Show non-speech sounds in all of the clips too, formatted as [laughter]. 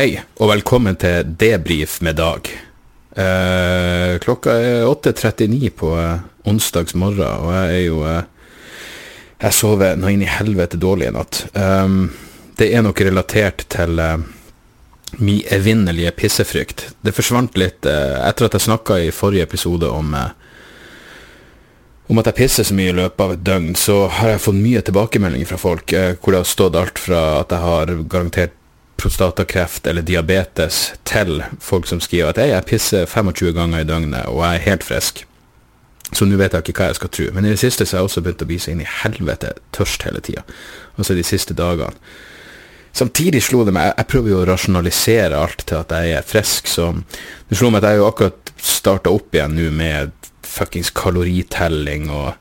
Hei, og velkommen til Debrif med Dag. Eh, klokka er 8.39 på eh, onsdags morgen, og jeg er jo eh, Jeg sover nå inn i helvete dårlig i natt. Um, det er nok relatert til eh, min evinnelige pissefrykt. Det forsvant litt uh, etter at jeg snakka i forrige episode om uh, om at jeg pisser så mye i løpet av et døgn, så har jeg fått mye tilbakemeldinger fra folk hvor det har stått alt fra at jeg har garantert prostatakreft eller diabetes, til folk som skriver at jeg pisser 25 ganger i døgnet og jeg er helt frisk. Så nå vet jeg ikke hva jeg skal tro. Men i det siste så har jeg også begynt å bli så inn i helvete tørst hele tida. Altså de siste dagene. Samtidig slo det meg Jeg prøver jo å rasjonalisere alt til at jeg er frisk, så det slo meg at jeg jo akkurat starta opp igjen nå med fuckings kaloritelling og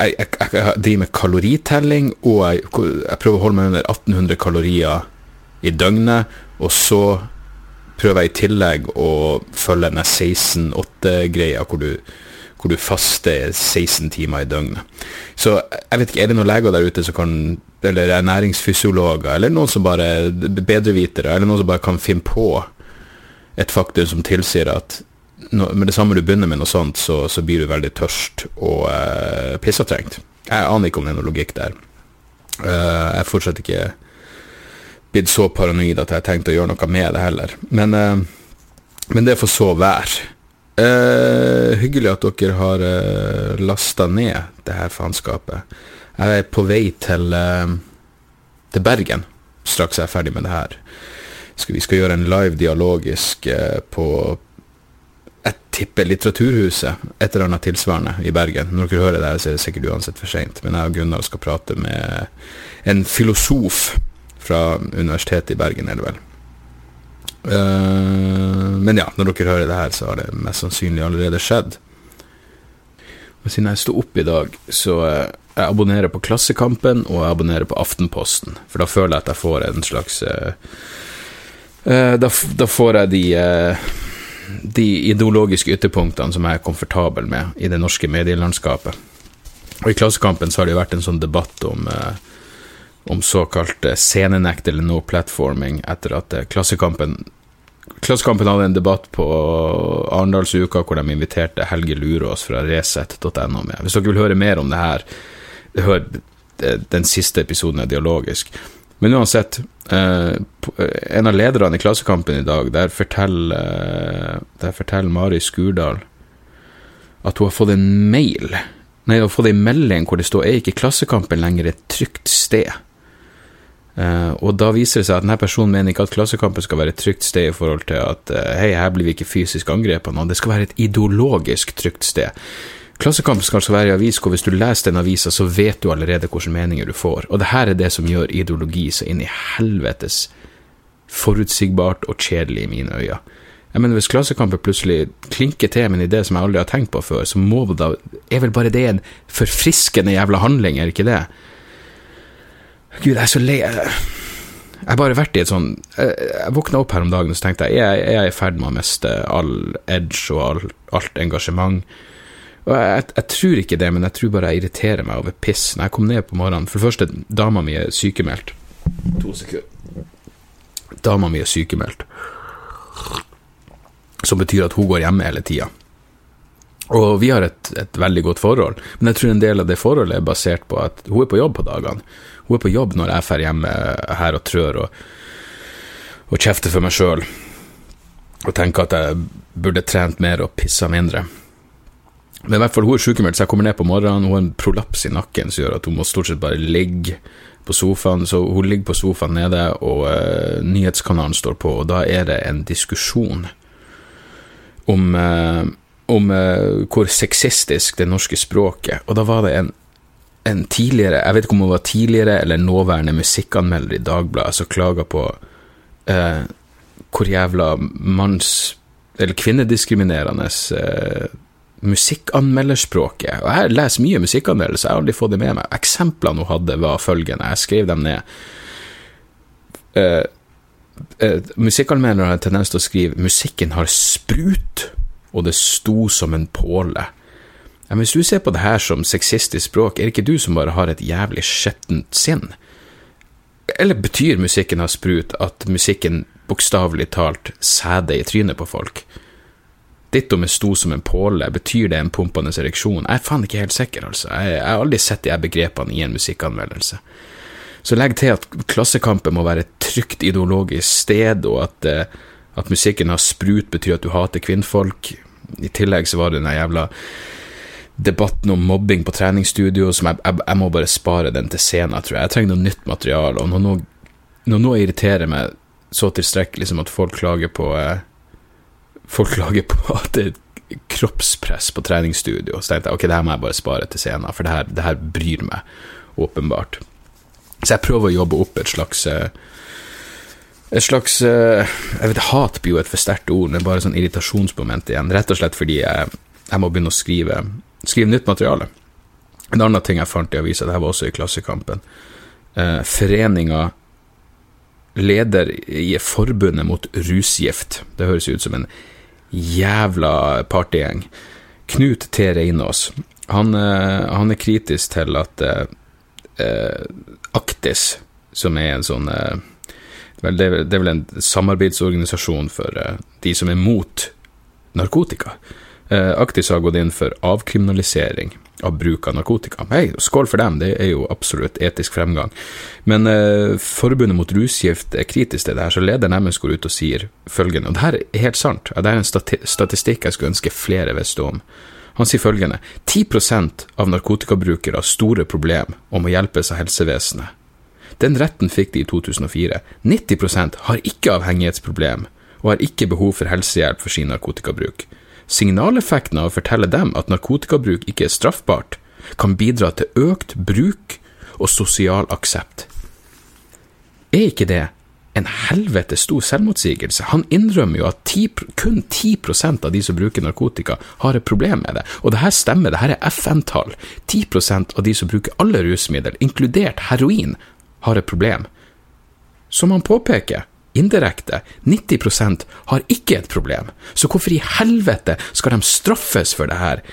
jeg, jeg, jeg, driver med kaloritelling, og jeg, jeg, prøver å holde meg under 1800 kalorier i døgnet, og så prøver jeg i tillegg å følge den 16-8-greia hvor hvor du faster 16 timer i døgnet. Så jeg vet ikke, er det noen leger der ute som kan Eller ernæringsfysiologer, eller noen som bare bedrevitere, eller noen som bare kan finne på et faktum som tilsier at med det samme du begynner med noe sånt, så, så blir du veldig tørst og uh, pissetrengt. Jeg aner ikke om det er noe logikk der. Uh, jeg fortsetter ikke blitt så paranoid at jeg har tenkt å gjøre noe med det heller. Men, uh, men det får så være. Uh, hyggelig at dere har uh, eh, lasta ned det her faenskapet. Jeg er på vei til, uh, til Bergen straks jeg er ferdig med det her. Skal, vi skal gjøre en live dialogisk uh, på jeg tipper Litteraturhuset, et eller annet tilsvarende i Bergen. Når dere hører det her, så er det sikkert uansett for seint. Men jeg og Gunnar skal prate med en filosof fra Universitetet i Bergen, er det vel. Uh, men ja, når dere hører det her, så har det mest sannsynlig allerede skjedd. Og siden jeg sto opp i dag, så uh, jeg abonnerer på Klassekampen og jeg abonnerer på Aftenposten. For da føler jeg at jeg får en slags uh, da, da, får jeg de, de ideologiske ytterpunktene som jeg er komfortabel med i det norske medielandskapet. Og i Klassekampen så har det jo vært en sånn debatt om om såkalt eh, scenenekt eller no platforming etter at eh, Klassekampen Klassekampen hadde en debatt på Arendalsuka hvor de inviterte Helge Lurås fra Resett.no med. Hvis dere vil høre mer om det her, hør den siste episoden er dialogisk. Men uansett, eh, en av lederne i Klassekampen i dag, der forteller, der forteller Mari Skurdal at hun har fått en mail Nei, hun har fått en melding hvor det står er ikke Klassekampen lenger et trygt sted. Uh, og da viser det seg at denne personen mener ikke at Klassekampen skal være et trygt sted i forhold til at uh, hei, her blir vi ikke fysisk angrepet nå, det skal være et ideologisk trygt sted. Klassekampen skal altså være i avis hvor hvis du leser den avisa, så vet du allerede hvilke meninger du får. Og det her er det som gjør ideologi så inn i helvetes forutsigbart og kjedelig i mine øyne. Jeg mener, Hvis Klassekampen plutselig klinker til med en idé som jeg aldri har tenkt på før, så må da, er vel bare det en forfriskende jævla handling, er ikke det? Gud, jeg er så lei Jeg har bare vært i et sånn Jeg, våkna opp her om dagen og så tenkte jeg jeg, jeg er i ferd med å miste all edge og all, alt engasjement. Og jeg, jeg, tror ikke det, men jeg tror bare jeg irriterer meg over piss. Når jeg kom ned på morgenen For det første, dama mi er sykemeldt. To sekunder. Dama mi er sykemeldt. Som betyr at hun går hjemme hele tida. Og vi har et, et, veldig godt forhold, men jeg tror en del av det forholdet er basert på at hun er på jobb på dagene. Hun er på jobb når jeg drar hjemme her og trør og, og kjefter for meg sjøl. Og tenker at jeg burde trent mer og pissa mindre. Men i hvert fall, hun er sykemeldt, så jeg kommer ned på morgenen. Hun har en prolaps i nakken som gjør at hun må stort sett bare ligge på sofaen. Så hun ligger på sofaen nede, og uh, nyhetskanalen står på, og da er det en diskusjon om, uh, om uh, hvor sexistisk det norske språket Og da var det en en tidligere, jeg vet ikke om hun var tidligere eller nåværende musikkanmelder i Dagbladet, som klaga på uh, hvor jævla manns- eller kvinnediskriminerende uh, musikkanmelderspråket Og jeg leser mye musikkanmeldelser, jeg har aldri fått det med meg. Eksemplene hun hadde, var følgende, jeg skrev dem ned. Uh, uh, musikkanmeldere har en tendens til å skrive 'musikken har sprut', og det sto som en påle. Ja, hvis du ser på det her som sexistisk språk, er det ikke du som bare har et jævlig skjettent sinn? Eller betyr musikken av sprut at musikken bokstavelig talt sæder i trynet på folk? Ditt om jeg sto som en påle, betyr det en pumpende ereksjon? Jeg er faen ikke helt sikker, altså. Jeg, jeg har aldri sett de her begrepene i en musikkanmeldelse. Så legg til at Klassekampen må være et trygt ideologisk sted, og at, eh, at musikken har sprut betyr at du hater kvinnfolk. I tillegg så var det den jævla debatten om mobbing på treningsstudio, som jeg, jeg, jeg, må bare spare den til scenen, tror jeg. Jeg trenger noe nytt materiale, og når noe, irriterer meg så tilstrekkelig som at folk klager på eh, folk klager på [laughs] at det er kroppspress på treningsstudio. Så tenkte jeg ok, det her må jeg bare spare til scenen, for det her, det her bryr meg åpenbart. Så jeg prøver å jobbe opp et slags eh, et slags eh, Jeg vet, Hat blir jo et for sterkt ord, er bare sånn irritasjonsmoment igjen. Rett og slett fordi jeg, jeg må begynne å skrive, skrive nytt materiale. En annen ting jeg fant i avisa, det her var også i Klassekampen. Eh, Foreninga leder i Forbundet mot rusgift. Det høres ut som en jævla partygjeng. Knut T. Reinås, han, eh, han, er kritisk til at eh, Aktis, som er en sånn eh, vel, det, er, det, er vel en samarbeidsorganisasjon for uh, de som er mot narkotika. Uh, Aktis har gått inn for avkriminalisering av bruk av narkotika. Hei, skål for dem, det er jo absolutt etisk fremgang. Men eh, Forbundet mot rusgift er kritisk til det her, så lederen deres går ut og sier følgende, og det her er helt sant, det er en stati statistikk jeg skulle ønske flere visste om. Han sier følgende, 10% av narkotikabrukere har store problemer og må hjelpes av helsevesenet. Den retten fikk de i 2004. 90% har ikke avhengighetsproblem og har ikke behov for helsehjelp for sin narkotikabruk. Signaleffekten av å fortelle dem at narkotikabruk ikke er straffbart, kan bidra til økt bruk og sosial aksept. Er ikke det en helvete stor selvmotsigelse? Han innrømmer jo at 10, kun 10% av de som bruker narkotika, har et problem med det. Og det her stemmer, det her er FN-tall. 10% av de som bruker alle rusmidler, inkludert heroin, har et problem. Som han påpeker, indirekte, 90% har ikke et problem, så hvorfor i helvete skal de straffes for det her?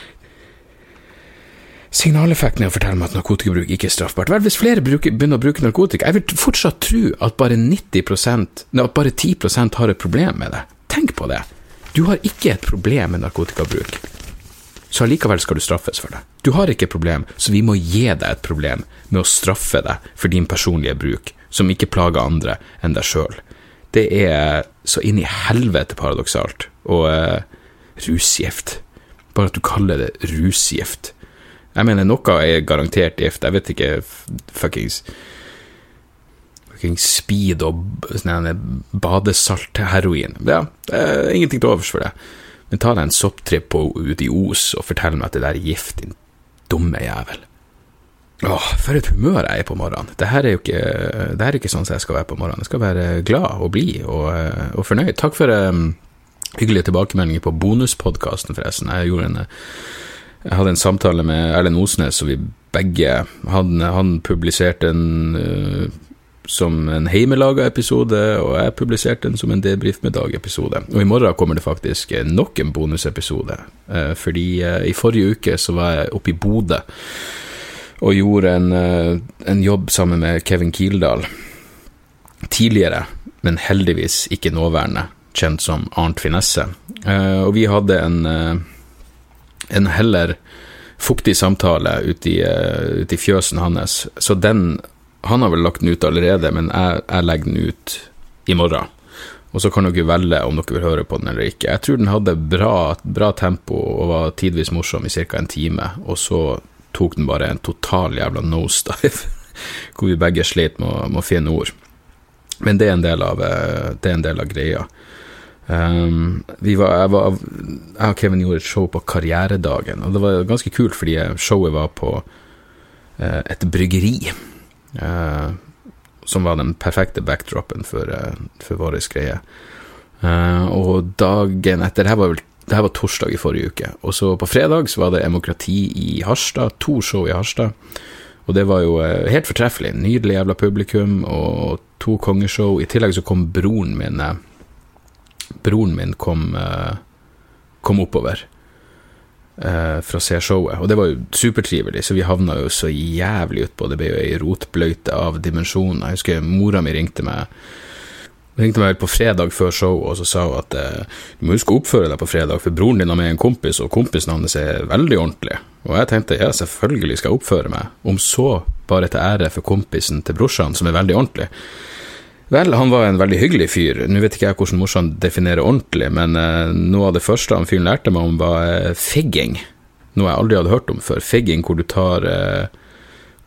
Signaleffekten er å fortelle meg at narkotikabruk ikke er straffbart. Vel, hvis flere bruker, begynner å bruke narkotika, jeg vil fortsatt tro at bare 90% at bare 10% har et problem med det. Tenk på det. Du har ikke et problem med narkotikabruk, så allikevel skal du straffes for det. Du har ikke problem, så vi må gi deg et problem med å straffe deg for din personlige bruk, som ikke plager andre enn deg sjøl det er så inn i helvete paradoksalt. Og uh, rusgift. Bare at du kaller det rusgift. Jeg mener, noe er garantert gift. Jeg vet ikke fuckings Fuckings speed og sånn badesalt-heroin. Ja, uh, ingenting til overs for det. Men ta deg en sopptripp ute i Os og fortell meg at det der er gift, din dumme jævel. Åh, for et humør jeg er på morgenen. Det her er jo ikke, er ikke sånn som jeg skal være på morgenen. Jeg skal være glad og blid og, og, fornøyd. Takk for um, hyggelige tilbakemeldinger på bonuspodkasten, forresten. Jeg, en, jeg, hadde en samtale med Erlend Osnes, og vi begge Han, han publiserte en uh, som en heimelaga episode, og jeg publiserte den som en debrief med dag-episode. Og i morgen kommer det faktisk nok en bonusepisode, uh, fordi uh, i forrige uke så var jeg oppe i Bodø og gjorde en, eh, en, jobb sammen med Kevin Kildahl tidligere, men heldigvis ikke nåværende, kjent som Arnt Finesse. Eh, og vi hadde en, eh, en heller fuktig samtale ute i, ut i fjøsen hans, så den Han har vel lagt den ut allerede, men jeg, jeg legger den ut i morgen. Og så kan dere velge om dere vil høre på den eller ikke. Jeg tror den hadde bra, bra tempo og var tidvis morsom i ca. en time, og så tok den bare en total jævla nosedive, [laughs] hvor vi begge slet med, med, å finne ord. Men det er en del av, eh, en del av greia. Um, var, jeg, var, jeg, og Kevin gjorde et show på Karrieredagen, og det var ganske kult fordi showet var på uh, et bryggeri. Uh, som var den perfekte backdropen for, uh, for vår greie. og dagen etter Det her var vel det her var torsdag i forrige uke. Og så på fredag så var det Demokrati i Harstad. To show i Harstad. Og det var jo helt fortreffelig. Nydelig jævla publikum og to kongeshow. I tillegg så kom broren min Broren min kom, kom oppover. Eh, for å se showet. Og det var jo supertrivelig, så vi havna jo så jævlig utpå. Det ble jo ei rotbløyte av dimensjoner. Jeg husker mora mi ringte meg ringte meg på fredag før show og så sa hun at eh, du må huske å oppføre deg på fredag, for broren din har med en kompis, og kompisen hans er veldig ordentlig. Og jeg tenkte ja, selvfølgelig skal jeg oppføre meg, om så bare til ære for kompisen til brorsan, som er veldig ordentlig. Vel, han var en veldig hyggelig fyr. Nå vet ikke jeg hvordan morsan definerer ordentlig, men eh, noe av det første han fyren lærte meg om, var eh, figging. Noe jeg aldri hadde hørt om før. Figging hvor du tar, eh,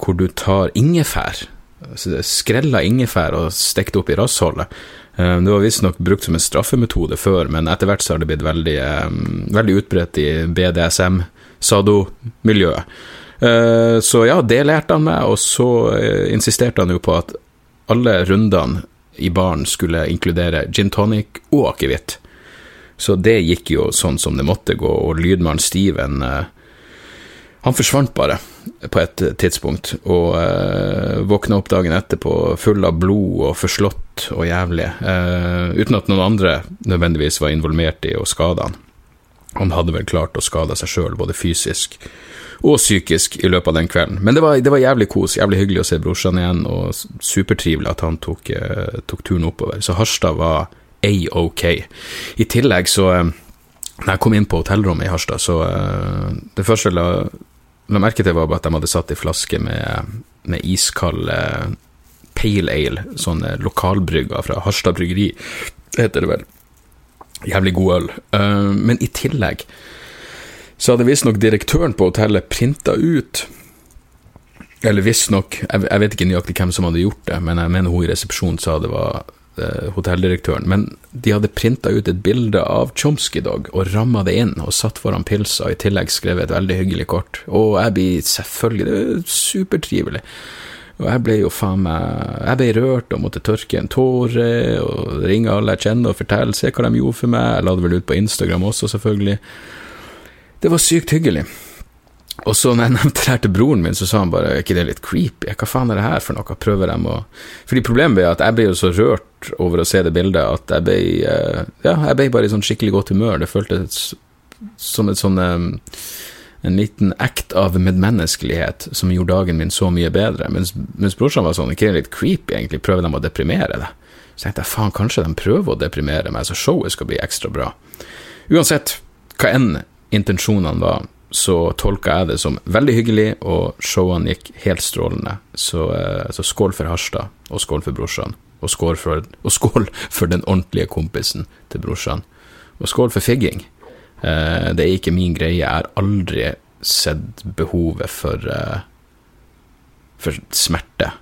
hvor du tar ingefær. Altså, skrella ingefær og stekt opp i rassholdet. Det var visstnok brukt som en straffemetode før, men etter hvert så har det blitt veldig, veldig utbredt i BDSM-sado-miljøet. Uh, så ja, det lærte han meg, og så uh, insisterte han jo på at alle rundene i baren skulle inkludere gin tonic og akevitt. Så det gikk jo sånn som det måtte gå, og lydmannen Steven uh, han forsvant bare på et tidspunkt, og uh, våkna opp dagen etterpå full av blod og forslått og jævlig, uh, uten at noen andre nødvendigvis var involvert i å skade han. Han hadde vel klart å skade seg sjøl, både fysisk og psykisk, i løpet av den kvelden. Men det var, det var jævlig kos, jævlig hyggelig å se brorsan igjen, og supertrivelig at han tok, eh, tok turen oppover. Så Harstad var A-OK. I tillegg så når jeg kom inn på hotellrommet i Harstad, så det første jeg la la merke til, var at de hadde satt ei flaske med, med iskald eh, pale ale, sånne lokalbrygger fra Harstad bryggeri, heter det vel. Jævlig god øl. Uh, men i tillegg så hadde visstnok direktøren på hotellet printa ut Eller visstnok, jeg, jeg vet ikke nøyaktig hvem som hadde gjort det, men jeg mener hun i resepsjonen sa det var Eh, hotelldirektøren, men de hadde printa ut et bilde av Chomsky Dog og ramma det inn og satt foran pilsa, i tillegg skrevet et veldig hyggelig kort. Og jeg blir selvfølgelig Det er supertrivelig. Og jeg ble jo faen meg Jeg ble rørt og måtte tørke en tåre og ringe alle jeg kjenner og fortelle, se hva de gjorde for meg. Jeg la det vel ut på Instagram også, selvfølgelig. Det var sykt hyggelig. Og så når jeg [laughs] nevnte det her til broren min, så sa han bare er ikke det litt creepy, hva faen er det her for noe, prøver de å Fordi problemet er at jeg ble jo så rørt over å se det bildet at jeg ble eh, Ja, jeg ble bare i sånn skikkelig godt humør, det føltes som et sånn en liten act av medmenneskelighet som gjorde dagen min så mye bedre. Mens, mens brorsan var sånn, ikke litt creepy, egentlig, prøver de å deprimere deg? Så tenkte jeg faen, kanskje de prøver å deprimere meg, så showet skal bli ekstra bra. Uansett, hva enn intensjonene var, så tolka jeg det som veldig hyggelig, og showene gikk helt strålende. Så, eh, så skål for Harstad, og skål for brorsan. Og skål for, og skål for den ordentlige kompisen til brorsan. Og skål for figging. Eh, det er ikke min greie. Jeg har aldri sett behovet for, eh, for smerte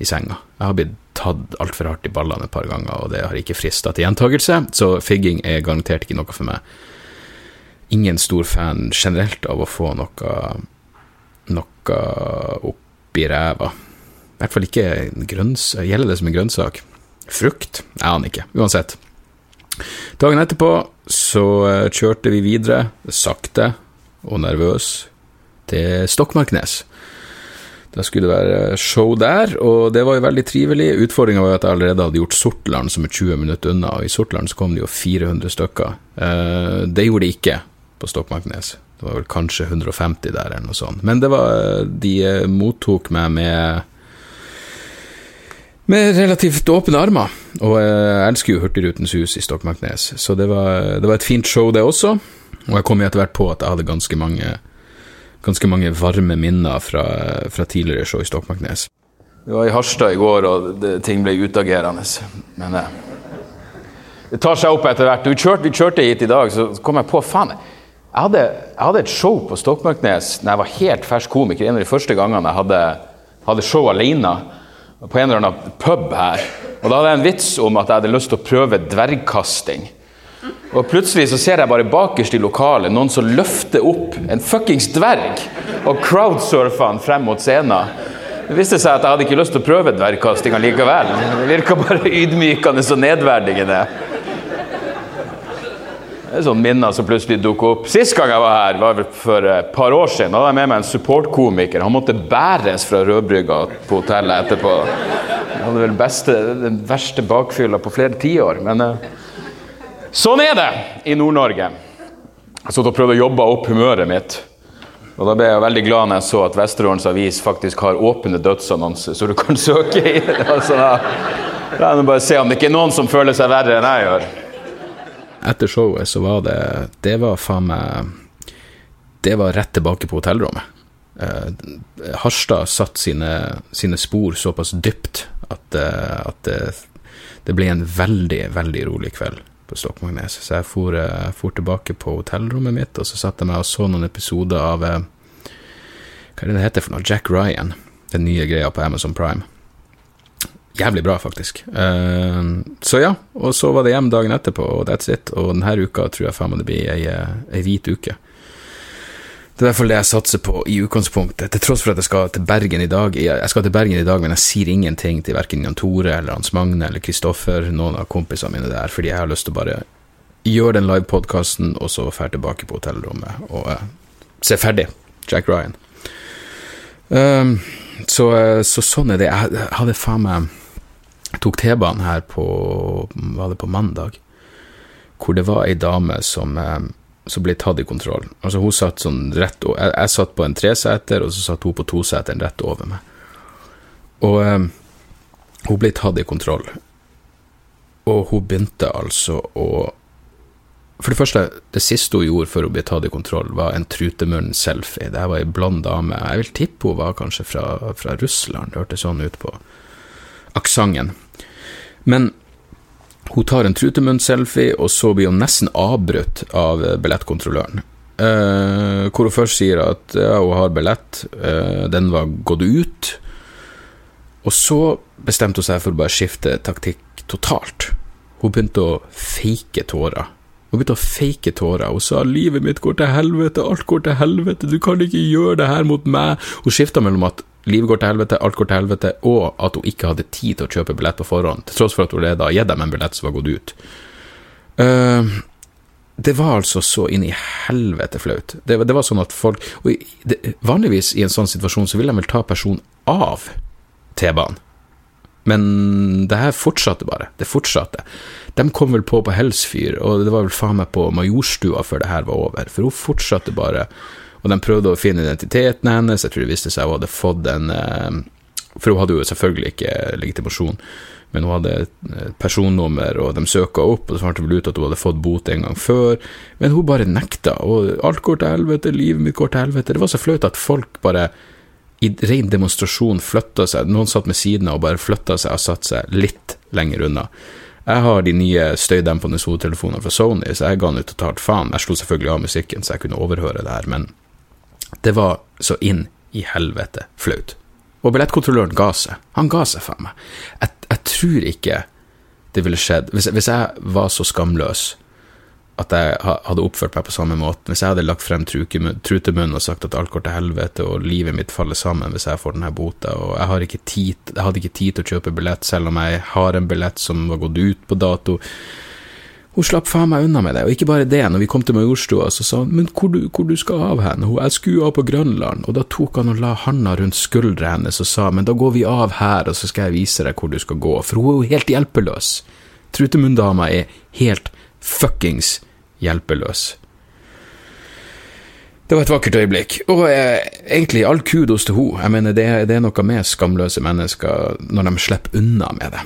i senga. Jeg har blitt tatt altfor hardt i ballene et par ganger, og det har ikke frista til gjentagelse, så figging er garantert ikke noe for meg ingen stor fan generelt av å få noe, noe i ræva. I hvert fall ikke grønns... Gjelder det som en grønnsak? Frukt? Jeg aner ikke. Uansett. Dagen etterpå så eh, kjørte vi videre, sakte og nervøs, til Stokmarknes. Da skulle det være show der, og det var jo veldig trivelig. Utfordringa var jo at jeg allerede hadde gjort Sortland, som er 20 minutter unna, og i Sortland så kom det jo 400 stykker. Eh, det gjorde de ikke på Stokmarknes. Det var vel kanskje 150 der, eller noe sånt. Men det var, de eh, mottok meg med med relativt åpne armer, og jeg elsker jo Hurtigrutens hus i Stokmarknes, så det var, det var, et fint show, det også. Og jeg kom etter hvert på at jeg hadde ganske mange, ganske mange varme minner fra, fra tidligere show i Stokmarknes. Vi var i Harstad i går, og det, ting ble utagerende. Men det, eh, det tar seg opp etter hvert. Vi kjørte, vi kjørte hit i dag, så kom jeg på faen, jeg hadde, jeg hadde, et show på Stokmarknes da jeg var helt fersk komiker. En av de første gangene jeg hadde, hadde show alene på en eller annen pub her. Og Da hadde jeg en vits om at jeg hadde lyst til å prøve dvergkasting. Og Plutselig så ser jeg bare bakerst i lokalet noen som løfter opp en fuckings dverg og crowdsurfer han frem mot scenen. Det viste seg at jeg hadde ikke lyst til å prøve dvergkasting likevel. Det virka bare ydmykende og nedverdigende. Det er sånne minner som plutselig dukker opp. Sist gang jeg var her, var for et par år siden. Da hadde jeg med meg en supportkomiker. Han måtte bæres fra Rødbrygga på hotellet etterpå. Han hadde vel beste, den verste bakfylla på flere tiår. Men uh, sånn er det i Nord-Norge. Jeg satt og prøvde å jobbe opp humøret mitt. Og da ble jeg veldig glad når jeg så at Vesterålens Avis faktisk har åpne dødsannonser, så du kan søke i det. [laughs] Altså, da må bare se om det ikke er noen som føler seg verre enn jeg gjør. Etter showet så var det Det var faen meg Det var rett tilbake på hotellrommet. Uh, Harstad satt sine, sine, spor såpass dypt at, uh, at det, det, ble en veldig, veldig rolig kveld på Stokmarknes. Så jeg for, uh, for, tilbake på hotellrommet mitt, og så satte jeg meg og så noen episoder av Hva er det det heter for noe? Jack Ryan. Den nye greia på Amazon Prime. Jævlig bra, faktisk. så ja, og så var det hjem dagen etterpå, og that's it. Og denne uka tror jeg faen meg det blir ei, ei hvit uke. Det er derfor det jeg satser på i utgangspunktet, til tross for at jeg skal til Bergen i dag. Jeg skal til Bergen i dag, men jeg sier ingenting til verken Jan Tore eller Hans Magne eller Kristoffer, noen av kompisene mine der, fordi jeg har lyst til å bare gjøre den livepodkasten, og så dra tilbake på hotellrommet og uh, se ferdig Jack Ryan. Um, så, uh, så, sånn er det. Jeg hadde faen meg tok T-banen her på Var det på mandag? Hvor det var ei dame som um, som ble tatt i kontroll. Altså Hun satt sånn rett jeg, jeg, satt på en treseter, og så satt hun på toseteren rett over meg. Og um, hun ble tatt i kontroll. Og hun begynte altså å For det første, det siste hun gjorde før hun ble tatt i kontroll, var en trutemunn-selfie. Det var ei blond dame. Jeg vil tippe hun var kanskje fra, fra Russland, det hørtes sånn ut på aksenten. Men hun tar en trutemunn-selfie, og så blir hun nesten avbrutt av eh, billettkontrolløren. Uh, hvor hun først sier at ja, hun har billett, uh, den var gått ut. Og så bestemte hun seg for å bare skifte taktikk totalt. Hun begynte å fake tårer. Hun begynte å fake tårer. Hun sa 'livet mitt går til helvete, alt går til helvete, du kan ikke gjøre det her mot meg'. Hun skifta mellom at livet går til helvete, alt går til helvete, og at hun ikke hadde tid til å kjøpe billett på forhånd, til tross for at hun hadde gitt dem en billett som var gått ut. Uh, det var altså så inn i helvete flaut. Det, det, var sånn at folk det, Vanligvis i en sånn situasjon så vil de vel ta personen av T-banen. Men det her fortsatte bare. Det fortsatte. De kom vel på på Helsfyr, og det var vel faen meg på Majorstua før det her var over, for hun fortsatte bare og de prøvde å finne identiteten hennes. Jeg tror det viste seg hun hadde fått en eh, For hun hadde jo selvfølgelig ikke legitimasjon, men hun hadde et personnummer, og de søka opp, og så fant de vel ut at hun hadde fått bot en gang før. Men hun bare nekta, og alt går til helvete, livet mitt går til helvete. Det var så flaut at folk bare i ren demonstrasjon flytta seg. Noen satt med siden av og bare flytta seg og satt seg litt lenger unna. Jeg har de nye støydempende hodetelefonene fra Sony, så jeg ga nå totalt faen. Jeg slo selvfølgelig av musikken, så jeg kunne overhøre det her, men det var så inn i helvete flaut. Og billettkontrolløren ga seg. Han ga seg, faen meg. Jeg, jeg, tror ikke det ville skjedd hvis, hvis, jeg var så skamløs at jeg hadde oppført meg på samme måte, hvis jeg hadde lagt frem trutemunn og sagt at alt går til helvete og livet mitt faller sammen hvis jeg får denne bota, og jeg, tid, jeg hadde ikke tid til å kjøpe billett selv om jeg har en billett som var gått ut på dato hun slapp faen meg unna med det, og ikke bare det, når vi kom til Majorstua, så sa hun men hvor du, hvor du skal av hen, jeg skulle av på Grønland, og da tok han og la handa rundt skuldra hennes og sa men da går vi av her, og så skal jeg vise deg hvor du skal gå, for hun er jo helt hjelpeløs. Trutemunndama er helt fuckings hjelpeløs. Det var et vakkert øyeblikk, og eh, egentlig all kudos til henne. Jeg mener, det, det er noe med skamløse mennesker når de slipper unna med det.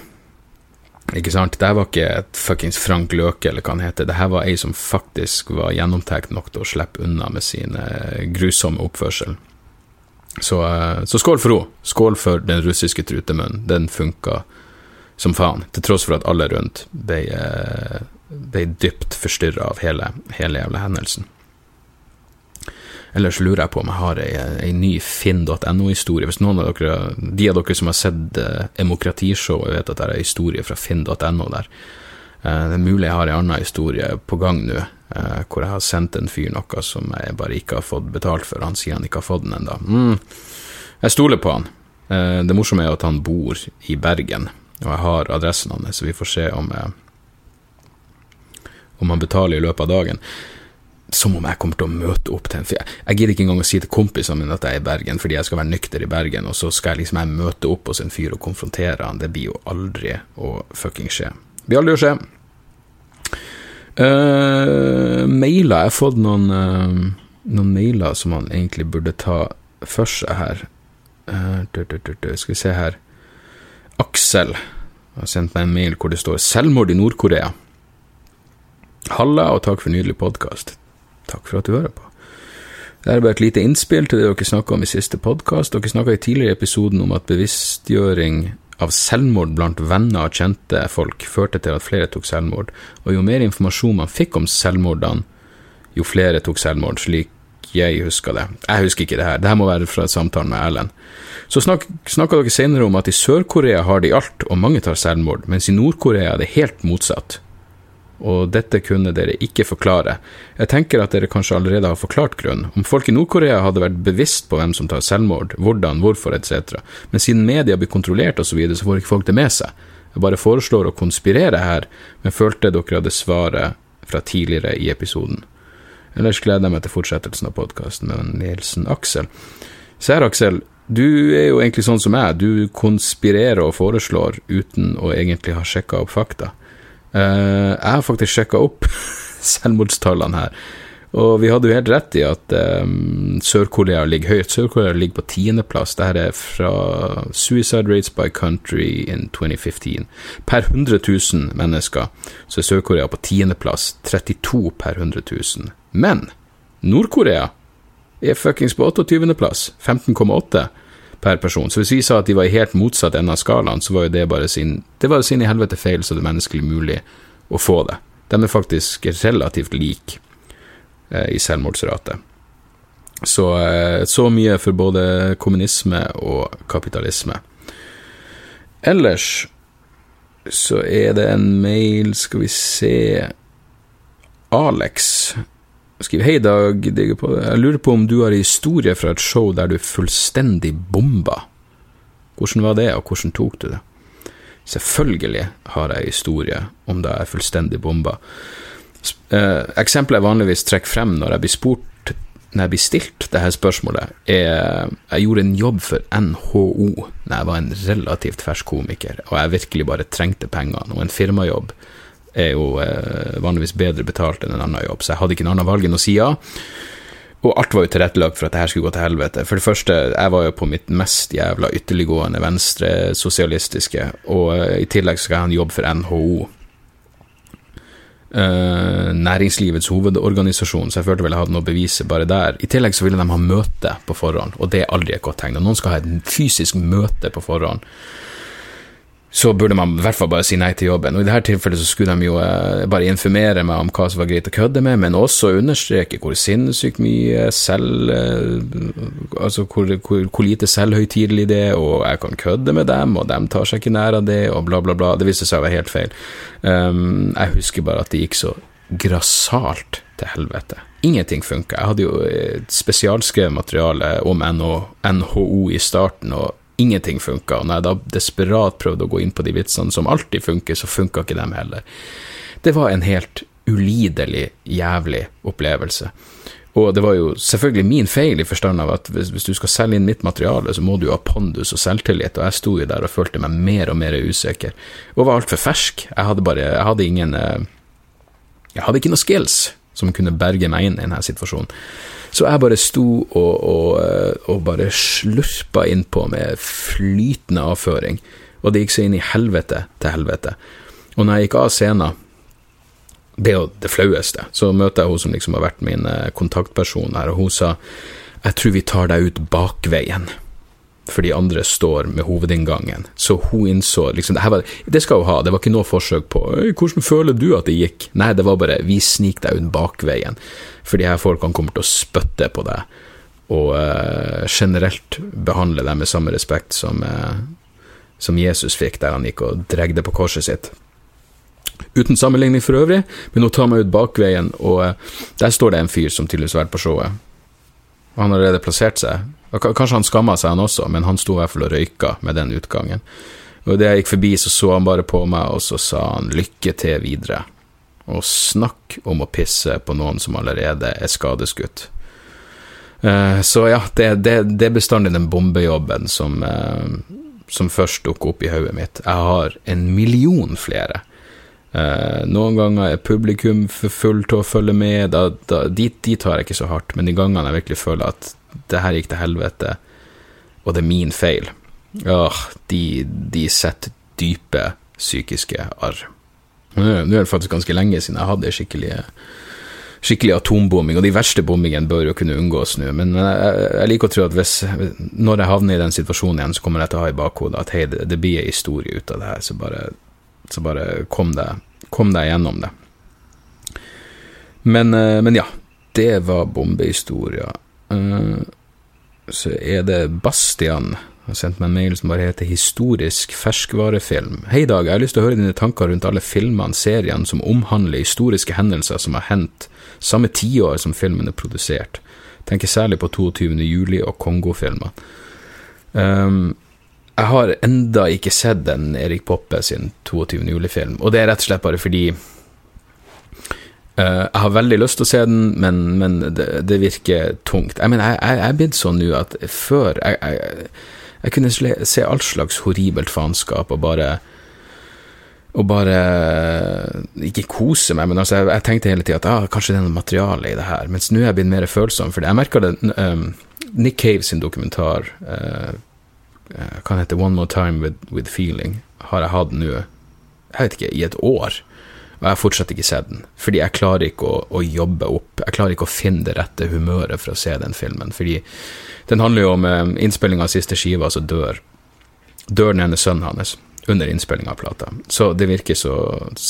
Ikke sant? Det her var ikke et fuckings Frank Løke, eller hva han heter. Det her var ei som faktisk var gjennomtenkt nok til å slippe unna med sin grusomme oppførsel. Så, eh, så, skål for henne. Skål for den russiske trutemunnen. Den funka som faen, til tross for at alle rundt ble, eh, ble dypt forstyrra av hele, hele jævla hendelsen. Ellers lurer jeg på om jeg har ei, ei ny finn.no-historie. Hvis noen av dere, de av dere som har sett uh, Demokratishow, vet at det er ei historie fra finn.no der. Uh, det er mulig jeg har ei anna historie på gang nå, uh, hvor jeg har sendt en fyr noe som jeg bare ikke har fått betalt for. Han sier han ikke har fått den ennå. Mm. Jeg stoler på han. Det morsomme er at han bor i Bergen, og jeg har adressen hans, så vi får se om, om han betaler i løpet av dagen som om jeg kommer til å møte opp til en fyr. Jeg gidder ikke engang å si til kompisene mine at jeg er i Bergen, fordi jeg skal være nykter i Bergen, og så skal jeg liksom jeg møte opp hos en fyr og konfrontere han. Det blir jo aldri å fucking skje. Det blir aldri å skje. Uh, mailer. Jeg har fått noen, uh, noen mailer som man egentlig burde ta for seg her. Uh, du, du, du, Skal vi se her. Aksel har sendt meg en mail hvor det står 'Selvmord i Nord-Korea'. Halla, og takk for nydelig podkast. Takk for at du hører på. Det er bare et lite innspill til det dere snakka om i siste podkast. Dere snakka i tidligere episoden om at bevisstgjøring av selvmord blant venner og kjente folk førte til at flere tok selvmord, og jo mer informasjon man fikk om selvmordene, jo flere tok selvmord, slik jeg husker det. Jeg husker ikke det her, det her må være fra samtalen med Erlend. Så snak, snakka dere senere om at i Sør-Korea har de alt, og mange tar selvmord, mens i Nord-Korea er det helt motsatt. Og dette kunne dere ikke forklare. Jeg tenker at dere kanskje allerede har forklart grunnen. Om folk i Nord-Korea hadde vært bevisst på hvem som tar selvmord, hvordan, hvorfor etc., men siden media blir kontrollert osv., så, videre, så får ikke folk det med seg. Jeg bare foreslår å konspirere her, men følte dere hadde svaret fra tidligere i episoden. Ellers gleder jeg meg til fortsettelsen av podkasten med Nielsen Aksel. Ser Aksel. Du er jo egentlig sånn som meg. Du konspirerer og foreslår uten å egentlig ha sjekka opp fakta. Uh, jeg har faktisk sjekka opp [laughs] selvmordstallene her, og vi hadde jo helt rett i at um, Sør-Korea ligger høyt. Sør-Korea ligger på tiendeplass. Dette er fra Suicide Rates by Country in 2015. Per 100 000 mennesker så er Sør-Korea på tiendeplass. 32 per 100 000. Men Nord-Korea er fuckings på 28.-plass. 15,8 per person. Så hvis vi sa at de var i helt motsatt ende av skalaen, så var jo det bare sin Det var sin i helvete feil så det er menneskelig mulig å få det. De er faktisk relativt like eh, i selvmordsrate. Så, eh, så mye for både kommunisme og kapitalisme. Ellers så er det en mail, skal vi se Alex skriver Hei, Dag. Jeg lurer på om du har historie fra et show der du fullstendig bomba. Hvordan var det, og hvordan tok du det? Selvfølgelig har jeg historie om da jeg fullstendig bomba. Eh, eksempelet jeg vanligvis trekker frem når jeg blir spurt når jeg blir stilt dette spørsmålet, er Jeg gjorde en jobb for NHO da jeg var en relativt fersk komiker, og jeg virkelig bare trengte pengene. Og en firmajobb er jo eh, vanligvis bedre betalt enn en annen jobb, så jeg hadde ikke noe annet valg enn å si ja. Og alt var jo tilrettelagt for at det her skulle gå til helvete. For det første, jeg var jo på mitt mest jævla ytterliggående venstresosialistiske, og eh, i tillegg skal jeg ha en jobb for NHO. Eh, næringslivets hovedorganisasjon, så jeg følte vel jeg hadde noe å bare der. I tillegg så ville de ha møte på forhånd, og det er aldri et godt tegn. Og noen skal ha et fysisk møte på forhånd, så burde man i hvert fall bare si nei til jobben. Og I dette tilfellet så skulle de jo eh, bare informere meg om hva som var greit å kødde med, men også understreke hvor sinnssykt mye selv eh, Altså hvor, hvor, hvor lite selvhøytidelig det er, og jeg kan kødde med dem, og dem tar seg ikke nær av det, og bla, bla, bla. Det viste seg å være helt feil. Um, jeg husker bare at det gikk så grassat til helvete. Ingenting funka. Jeg hadde jo eh, spesialskrevet materiale om NHO, i starten, og ingenting funka. Når jeg da desperat prøvde å gå inn på de vitsene som alltid funker, så funka ikke dem heller. Det var en helt ulidelig jævlig opplevelse. Og det var jo selvfølgelig min feil i forstand av at hvis, hvis, du skal selge inn mitt materiale, så må du ha pondus og selvtillit, og jeg sto jo der og følte meg mer og mer usikker, og var altfor fersk. Jeg hadde bare Jeg hadde ingen eh, Jeg hadde ikke noe skills som kunne berge meg inn i denne situasjonen. Så jeg bare sto og, og, eh, og bare slurpa innpå med flytende avføring, og det gikk så inn i helvete til helvete. Og når jeg gikk av scenen, det er jo det flaueste, så møter jeg hun som liksom har vært min eh, kontaktperson her, og hun sa jeg tror vi tar deg ut bakveien for de andre står med hovedinngangen. Så hun innså liksom, det, var, det skal hun ha, det var ikke noe forsøk på 'hvordan føler du at det gikk'? Nei, det var bare 'vi snik deg ut bakveien', for de her folkene kommer til å spytte på deg, og uh, generelt behandle deg med samme respekt som, uh, som Jesus fikk der han gikk og dregde på korset sitt. Uten sammenligning for øvrig, men hun tar meg ut bakveien, og uh, der står det en fyr som tydeligvis har vært på showet. Han har allerede plassert seg Kanskje han skamma seg, han også, men han sto i hvert fall og røyka med den utgangen. Og Idet jeg gikk forbi, så så han bare på meg, og så sa han lykke til videre. Og snakk om å pisse på noen som allerede er skadeskutt. Uh, så ja, det, det, det, er bestandig den bombejobben som, uh, som først dukker opp i hodet mitt. Jeg har en million flere. Eh, noen ganger er publikum for fullt til å følge med. Da, da, dit, dit tar jeg ikke så hardt, men de gangene jeg virkelig føler at det her gikk til helvete, og det er min feil, åh, de, de setter dype psykiske arr. Nå er det faktisk ganske lenge siden jeg hadde skikkelig, skikkelig atombombing, og de verste bombingene bør jo kunne unngås nå, men jeg, jeg, liker å tro at hvis, når jeg havner i den situasjonen igjen, så kommer jeg til å ha i bakhodet at hei, det, det blir en historie ut av det her, så bare, så bare kom, deg, kom deg gjennom det. Men, men ja, det var bombehistoria. Så er det Bastian har sendt meg en mail som bare heter 'Historisk ferskvarefilm'. Hei, Dag. Jeg har lyst til å høre dine tanker rundt alle filmene, seriene som omhandler historiske hendelser som har hendt samme tiår som filmen er produsert. Tenker særlig på 22. juli og Kongo-filmer. Um, jeg har enda ikke sett den Erik Poppe sin 22. juli-film, og det er rett og slett bare fordi jeg har veldig lyst til å se den, men, men det, det, virker tungt. Jeg mener, jeg er blitt sånn nå at før jeg, jeg, jeg, kunne se all slags horribelt faenskap og bare og bare ikke kose meg, men altså, jeg, jeg tenkte hele tida at ah, kanskje det er noe materiale i det her. Mens nå er jeg blitt mer følsom, for jeg merka det um, Nick Cave sin dokumentar, uh, hva heter One More Time With, with Feeling, har jeg hatt nå, jeg vet ikke, i et år. Jeg har fortsatt ikke sett den, fordi jeg klarer ikke å, å, jobbe opp Jeg klarer ikke å finne det rette humøret for å se den filmen, fordi den handler jo om innspillinga av siste skiva, så dør Dør den ene sønnen hans under innspillinga av plata. Så det virker så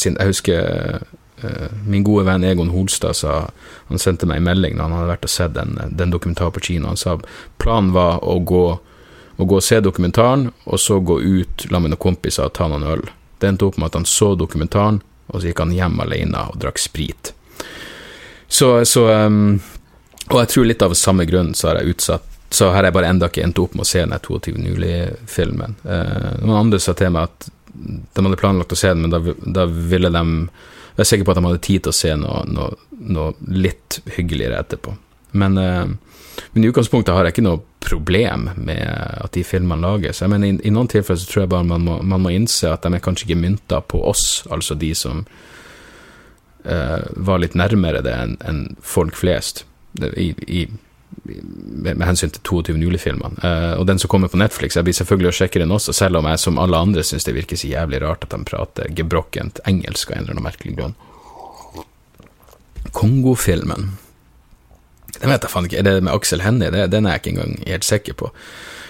Jeg husker uh, min gode venn Egon Holstad sa Han sendte meg en melding da han hadde vært og sett den, den dokumentaren på kino. Han sa planen var å gå, å gå og se dokumentaren, og så gå ut sammen med noen kompiser og ta noen øl. Det endte opp med at han så dokumentaren, og så gikk han hjem alene og drakk sprit. Så, så um, Og jeg tror litt av samme grunn så har jeg utsatt Så har jeg bare enda ikke endt opp med å se den 22. juli-filmen. Uh, noen andre sa til meg at de hadde planlagt å se den, men da, da ville de Jeg er sikker på at de hadde tid til å se noe, noe, noe litt hyggeligere etterpå. Men, uh, men, i utgangspunktet har jeg ikke noe problem med at de filmene lages. Jeg mener, i, i, noen tilfeller så tror jeg bare man må, man må innse at de er kanskje ikke mynta på oss, altså de som uh, var litt nærmere det enn en folk flest, i, i, med, hensyn til 22. juli-filmene. Uh, og den som kommer på Netflix, jeg blir selvfølgelig å sjekke den også, selv om jeg som alle andre syns det virker så jævlig rart at de prater gebrokkent engelsk av en eller annen merkelig grunn. Kongo-filmen den vet jeg faen ikke. Er det med Aksel Hennie? Den er jeg ikke engang helt sikker på.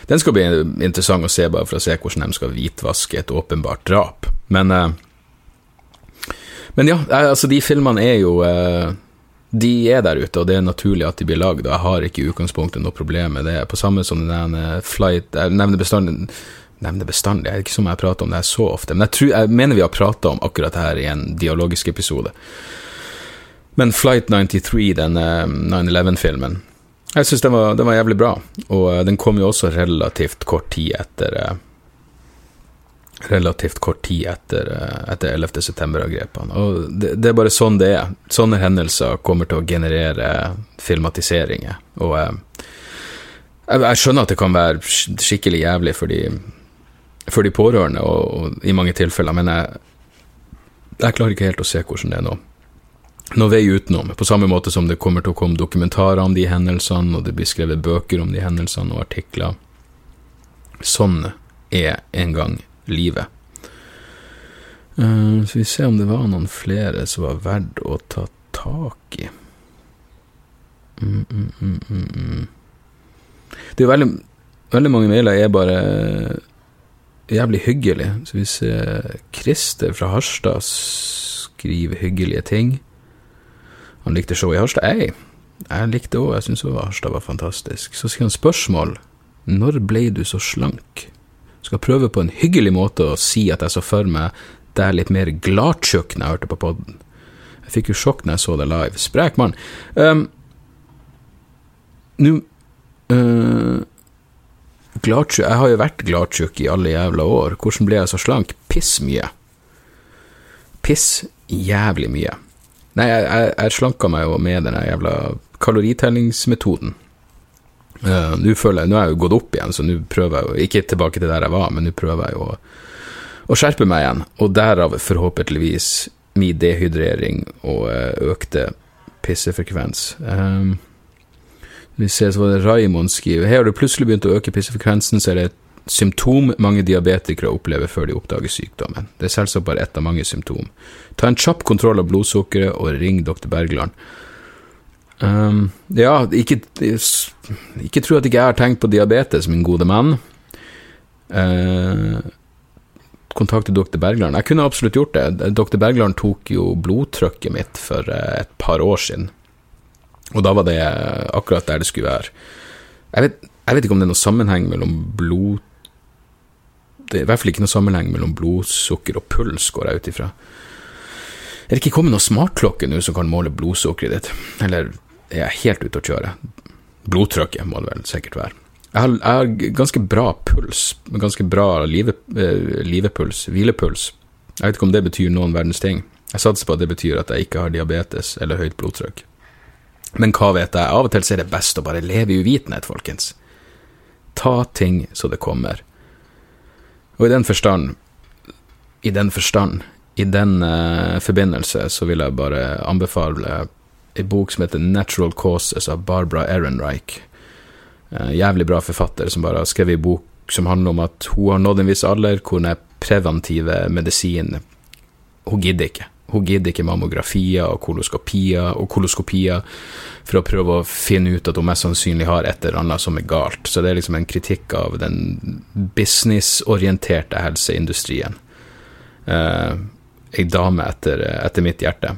Den skal bli interessant å se, bare for å se hvordan de skal hvitvaske et åpenbart drap. Men, uh, men ja, altså, de filmene er jo uh, De er der ute, og det er naturlig at de blir lagd, og jeg har ikke i utgangspunktet noe problem med det. På samme som den flight Jeg nevner bestandig nevner bestandig, det er ikke som jeg prater om det her så ofte, men jeg, tror, jeg mener vi har prata om akkurat det her i en dialogisk episode. Men Flight 93, den 9-11-filmen, eh, jeg syns den, den, var jævlig bra. Og uh, den kom jo også relativt kort tid etter uh, Relativt kort tid etter, etter 11. september-angrepene. Og det, det, er bare sånn det er. Sånne hendelser kommer til å generere filmatiseringer. Og jeg, jeg, skjønner at det kan være skikkelig jævlig for de, for de pårørende, og, og, i mange tilfeller, men jeg, jeg klarer ikke helt å se hvordan det er nå noe vei utenom, på samme måte som det kommer til å komme dokumentarer om de hendelsene, og det blir skrevet bøker om de hendelsene og artikler. Sånn er en gang livet. Uh, så vi ser om det var noen flere som var verdt å ta tak i. Mm, mm, mm, mm, mm. det er veldig, veldig mange mailer er bare jævlig hyggelige. Så hvis Christer fra Harstad skriver hyggelige ting. Han likte showet i Harstad. Jeg, jeg likte òg, jeg syns Harstad var fantastisk. Så sier han spørsmål. Når ble du så slank? Skal prøve på en hyggelig måte å si at jeg så for meg deg litt mer gladtjukk når jeg hørte på podden. Jeg fikk jo sjokk når jeg så det live. Sprek mann. Um, Nå uh, Gladtjukk Jeg har jo vært gladtjukk i alle jævla år. Hvordan ble jeg så slank? Piss mye. Piss jævlig mye. Nei, jeg, jeg, jeg slanka meg jo med den jævla kaloritellingsmetoden. Uh, nå føler jeg, nå har jeg jo gått opp igjen, så nå prøver jeg jo Ikke tilbake til der jeg var, men nå prøver jeg jo å, å, skjerpe meg igjen, og derav forhåpentligvis min dehydrering og eh, økte pissefrekvens. Um, vi ser så var det Raimond skriver Her har det plutselig begynt å øke pissefrekvensen, så er det et symptom mange diabetikere opplever før de oppdager sykdommen. Det er selvsagt bare ett av mange symptom. Ta en kjapp kontroll av blodsukkeret og ring dr. Bergland. Um, ja, ikke, ikke tro at ikke jeg har tenkt på diabetes, min gode mann. Uh, kontakte dr. Bergland. Jeg kunne absolutt gjort det. Dr. Bergland tok jo blodtrykket mitt for uh, et par år siden. Og da var det akkurat der det skulle være. Jeg vet, jeg vet ikke om det er noen sammenheng mellom blod Det er i hvert fall ikke noen sammenheng mellom blodsukker og puls, går jeg ut ifra. Er det ikke kommet noen smartklokke nå som kan måle blodsukkeret ditt? Eller er jeg helt ute å kjøre? Blodtrykket må det vel sikkert være. Jeg har, jeg har ganske bra puls, ganske bra live, eh, livepuls, hvilepuls. Jeg vet ikke om det betyr noen verdens ting. Jeg satser på at det betyr at jeg ikke har diabetes eller høyt blodtrykk. Men hva vet jeg, av og til er det best å bare leve i uvitenhet, folkens. Ta ting så det kommer. Og i den forstand, i den forstand, i den uh, forbindelse, så vil jeg bare anbefale ei bok som heter Natural Causes av Barbara Ehrenreich. Uh, jævlig bra forfatter som bare har skrevet ei bok som handler om at hun har nådd en viss alder hvor den preventive medisin Hun gidder ikke. Hun gidder ikke mammografier og koloskopier og koloskopier for å prøve å finne ut at hun mest sannsynlig har et eller annet som er galt. Så det er liksom en kritikk av den businessorienterte helseindustrien. Uh, ei dame etter, etter, mitt hjerte.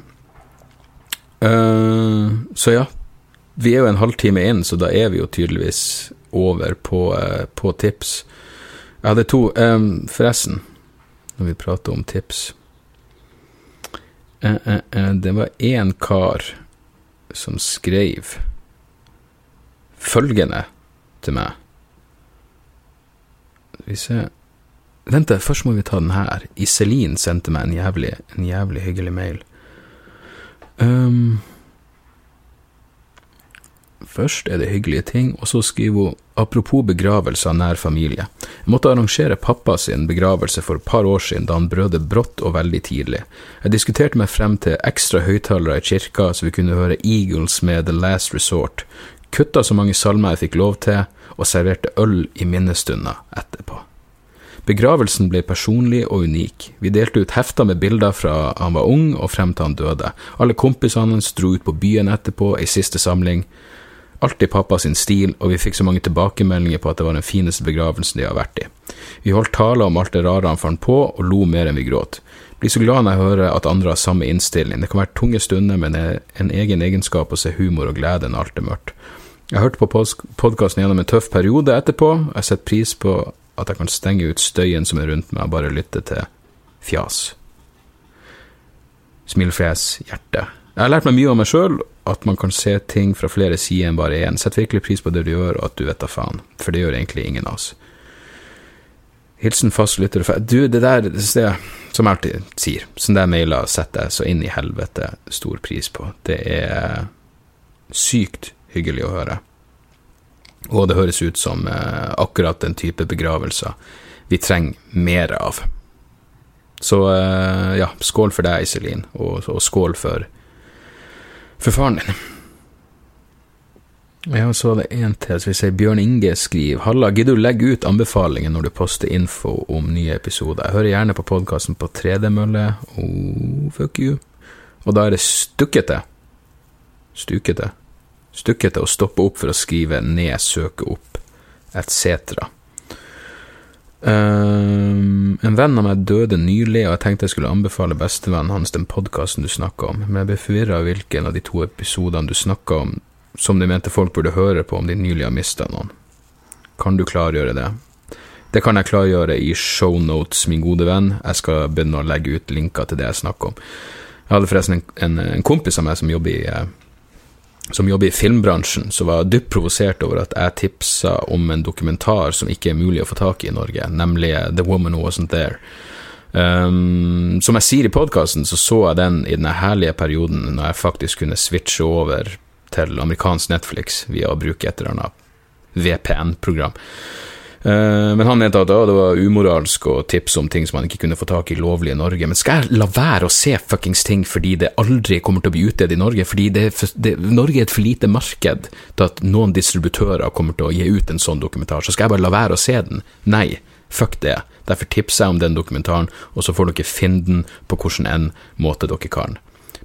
Uh, så ja, vi er jo en halvtime inn, så da er vi jo tydeligvis over på, uh, på tips. Jeg hadde to um, Forresten, når vi prater om tips Eh, eh, eh, det var én kar som skrev følgende til meg. Skal vi se Vent, først må vi ta den her. Iselin sendte meg en jævlig, en jævlig hyggelig mail. Um, Først er det hyggelige ting, og så skriver hun apropos begravelse av nær familie. Jeg måtte arrangere pappa sin begravelse for et par år siden da han brød brått og veldig tidlig. Jeg diskuterte meg frem til ekstra høyttalere i kirka så vi kunne høre Eagles med The Last Resort, kutta så mange salmer jeg fikk lov til, og serverte øl i minnestunder etterpå. Begravelsen ble personlig og unik. Vi delte ut hefter med bilder fra han var ung og frem til han døde. Alle kompisene hans dro ut på byen etterpå, ei siste samling. Alltid pappa sin stil, og vi fikk så mange tilbakemeldinger på at det var den fineste begravelsen de har vært i. Vi holdt taler om alt det rare han fant på, og lo mer enn vi gråt. Blir så glad når jeg hører at andre har samme innstilling. Det kan være tunge stunder, men det er en egen egenskap å se humor og glede når alt er mørkt. Jeg hørte på podkasten gjennom en tøff periode etterpå, og jeg setter pris på at jeg kan stenge ut støyen som er rundt meg, og bare lytte til fjas. Smilefjes, hjerte. Jeg har lært meg mye om meg sjøl, at man kan se ting fra flere sider enn bare én. Sett virkelig pris på det du gjør, og at du vet da faen, for det gjør egentlig ingen av oss. Hilsen fast lytter Du, det der, det, som jeg alltid sier, sånne der mailer setter jeg så inn i helvete stor pris på. Det er sykt hyggelig å høre. Og det høres ut som eh, akkurat den type begravelser vi trenger mer av. Så eh, ja, skål for deg, Iselin, og, og skål for for faren din. Ja, så var det en til, så vi sier Bjørn Inge skriver Halla, gidder du legge ut anbefalinger når du poster info om nye episoder? Jeg hører gjerne på podkasten på 3D-mølle. Oh, fuck you. Og da er det stukkete. Stukete. Stukkete å stoppe opp for å skrive ned, søke opp, etc. Um, en venn av meg døde nylig, og jeg tenkte jeg skulle anbefale bestevennen hans den podkasten du snakka om, men jeg ble forvirra av hvilken av de to episodene du snakka om som de mente folk burde høre på om de nylig har mista noen. Kan du klargjøre det? Det kan jeg klargjøre i shownotes, min gode venn. Jeg skal begynne å legge ut linker til det jeg snakker om. Jeg hadde forresten en, en, en kompis av meg som jobber i eh, som jobber i filmbransjen, som var dypt provosert over at jeg tipsa om en dokumentar som ikke er mulig å få tak i i Norge, nemlig The Woman Who Wasn't There. Um, som jeg sier i podkasten, så så jeg den i den herlige perioden når jeg faktisk kunne switche over til amerikansk Netflix via å bruke et eller annet VPN-program. Eh, men han mente at det var umoralsk å tipse om ting som man ikke kunne få tak i lovlig i Norge. Men skal jeg la være å se fuckings ting fordi det aldri kommer til å bli utdelt i Norge? Fordi det, det, Norge er et for lite marked til at noen distributører kommer til å gi ut en sånn dokumentar. Så skal jeg bare la være å se den? Nei, fuck det. Derfor tipser jeg om den dokumentaren, og så får dere finne den på hvordan en måte dere kan.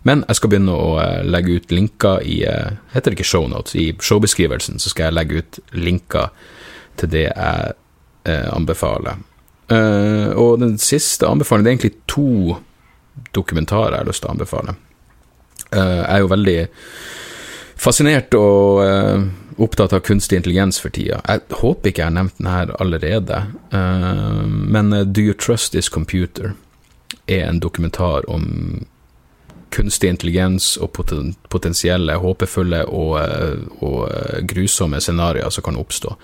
Men jeg skal begynne å eh, legge ut linker i eh, Heter det ikke shownotes? I showbeskrivelsen så skal jeg legge ut linker til det jeg eh, anbefaler. Eh, og den siste anbefalingen det er egentlig to dokumentarer jeg har lyst til å anbefale. Eh, jeg er jo veldig fascinert og uh, opptatt av kunstig intelligens for tida. Jeg håper ikke jeg har nevnt den her allerede, men Do You Trust This Computer er en dokumentar om kunstig intelligens og poten potensielle håpefulle og, og grusomme scenarioer som kan oppstå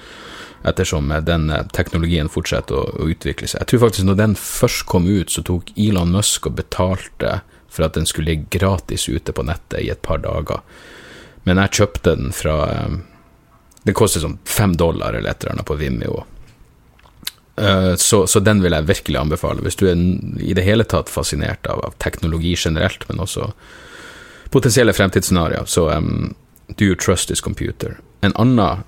ettersom den teknologien fortsetter å, å, utvikle seg. Jeg tror faktisk når den først kom ut, så tok Elon Musk og betalte for at den skulle ligge gratis ute på nettet i et par dager. Men jeg kjøpte den fra eh, Den koster sånn fem dollar eller et eller annet på Vimeo. Eh, så, så, den vil jeg virkelig anbefale, hvis du er i det hele tatt fascinert av, av teknologi generelt, men også potensielle fremtidsscenarioer. Så um, do you trust this computer? En annen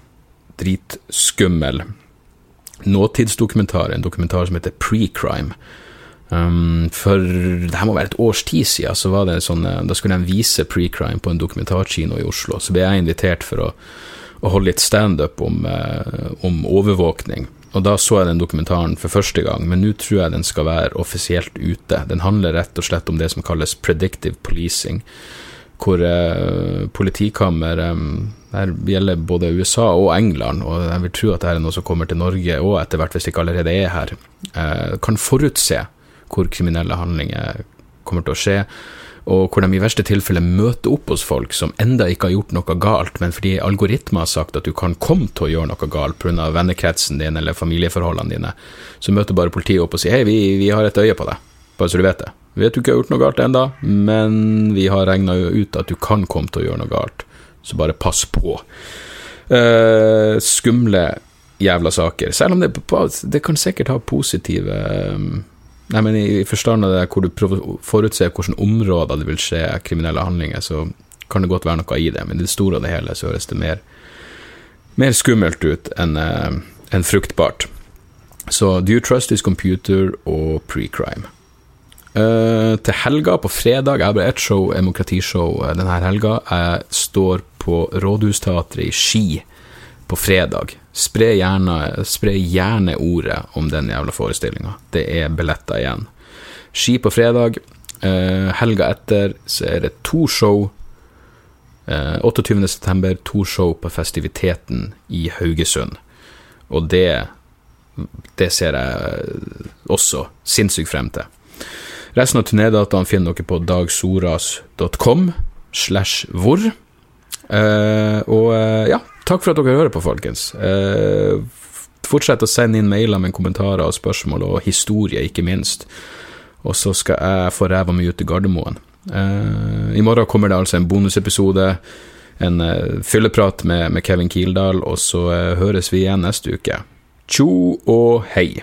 dritskummel nåtidsdokumentar, en dokumentar som heter Pre-Crime. Um, for det her må være et års tid siden, så var det sånn, eh, da skulle de vise Pre-Crime på en dokumentarkino i Oslo. Så ble jeg invitert for å, å holde litt standup om, uh, om overvåkning. Og da så jeg den dokumentaren for første gang, men nå tror jeg den skal være offisielt ute. Den handler rett og slett om det som kalles predictive policing, hvor uh, politikammer um, det gjelder både USA og England, og jeg vil tro at dette er noe som kommer til Norge òg etter hvert, hvis det ikke allerede er her. Eh, kan forutse hvor kriminelle handlinger kommer til å skje, og hvor de i verste tilfelle møter opp hos folk som enda ikke har gjort noe galt, men fordi algoritmer har sagt at du kan komme til å gjøre noe galt pga. vennekretsen din eller familieforholdene dine, så møter bare politiet opp og sier hei, vi, vi har et øye på deg, bare så du vet det. Vet du ikke har gjort noe galt ennå, men vi har regna ut at du kan komme til å gjøre noe galt så bare pass på. Uh, skumle jævla saker. Selv om det, det kan sikkert ha positive um, Nei, men i, forstand av det hvor du forutser hvilke områder det vil skje kriminelle handlinger, så kan det godt være noe i det, men i det store og det hele så høres det mer, mer skummelt ut enn uh, en fruktbart. Så Do You Trust This Computer og Pre-Crime. Uh, til helga, på fredag, jeg har bare ett show, demokratishow, denne helga. Jeg står på Rådhusteatret i Ski på fredag. Spre gjerne, spre gjerne ordet om den jævla forestillinga. Det er billetter igjen. Ski på fredag. Uh, helga etter så er det to show. Uh, 28.9. to show på Festiviteten i Haugesund. Og det, det ser jeg også sinnssykt frem til. Resten av turnédataene finner dere på dagsoras.com slash hvor. Uh, og uh, ja, takk for at dere hører på, folkens. Uh, fortsett å sende inn mailer med kommentarer og spørsmål, og historie, ikke minst. Og så skal jeg få ræva mi ut til Gardermoen. I morgen kommer det altså en bonusepisode, en fylleprat med, med Kevin Kildahl, og så høres vi igjen neste uke. Tjo og hei.